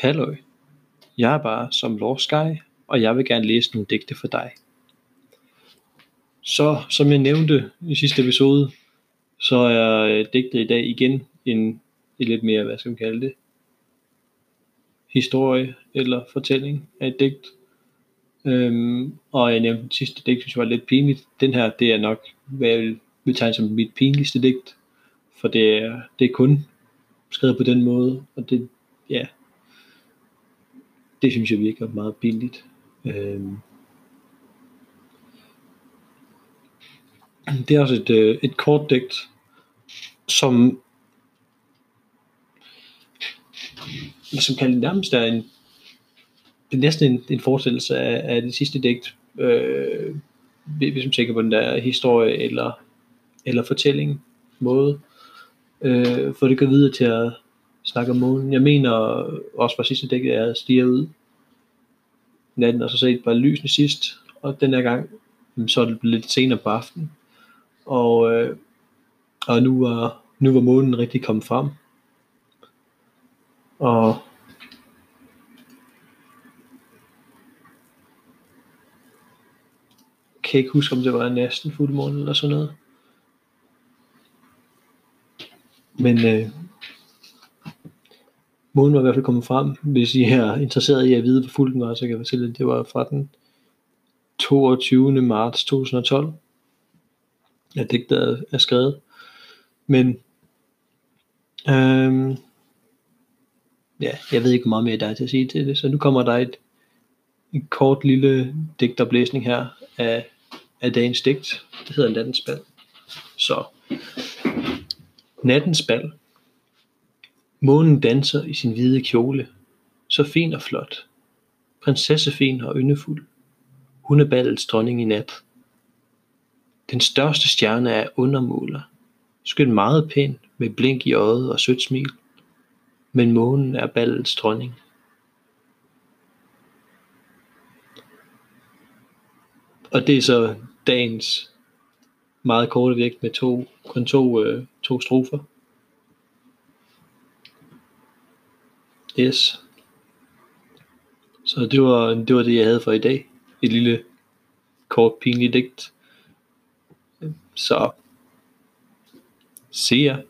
Halløj, jeg er bare som Lord Sky, og jeg vil gerne læse nogle digte for dig. Så som jeg nævnte i sidste episode, så er øh, digtet i dag igen en, en lidt mere, hvad skal man kalde det, historie eller fortælling af et digt. Øhm, og jeg nævnte den sidste digt, synes jeg var lidt pinligt. Den her, det er nok, hvad jeg vil betegne som mit pinligste digt. For det er, det er kun skrevet på den måde, og det, ja, det synes jeg virker meget billigt. Øhm, det er også et, øh, et kort digt, som som kan nærmest er en det er næsten en, en forestillelse af, af det sidste digt, øh, hvis man tænker på den der historie eller, eller fortælling måde, øh, for det går videre til at snakke om månen. Jeg mener også fra sidste digt, er at stiger ud natten, og så set bare lysene sidst, og den her gang, mm, så er det blevet lidt senere på aftenen, og, øh, og nu var, nu var månen rigtig kommet frem, og kan ikke huske, om det var næsten fuldmåne eller sådan noget. Men øh, månen var i hvert fald kommet frem. Hvis I er interesseret i at vide, hvor fuld den var, så kan jeg fortælle, at det var fra den 22. marts 2012, at digtet er skrevet. Men øhm, ja, jeg ved ikke, hvor meget mere der er til at sige til det, så nu kommer der et, et kort lille digtoplæsning her af, af dagens digt. Det hedder Nattens Bal. Så, Nattens Bal. Månen danser i sin hvide kjole, så fin og flot. Prinsessefin og yndefuld. Hun er ballets dronning i nat. Den største stjerne er undermåler. skøn meget pæn, med blink i øjet og sødt smil. Men månen er ballets dronning. Og det er så dagens meget korte vægt med to, kun to, øh, to strofer. Yes. Så det var, det var det, jeg havde for i dag. Et lille kort pinligt digt. Så, se jer.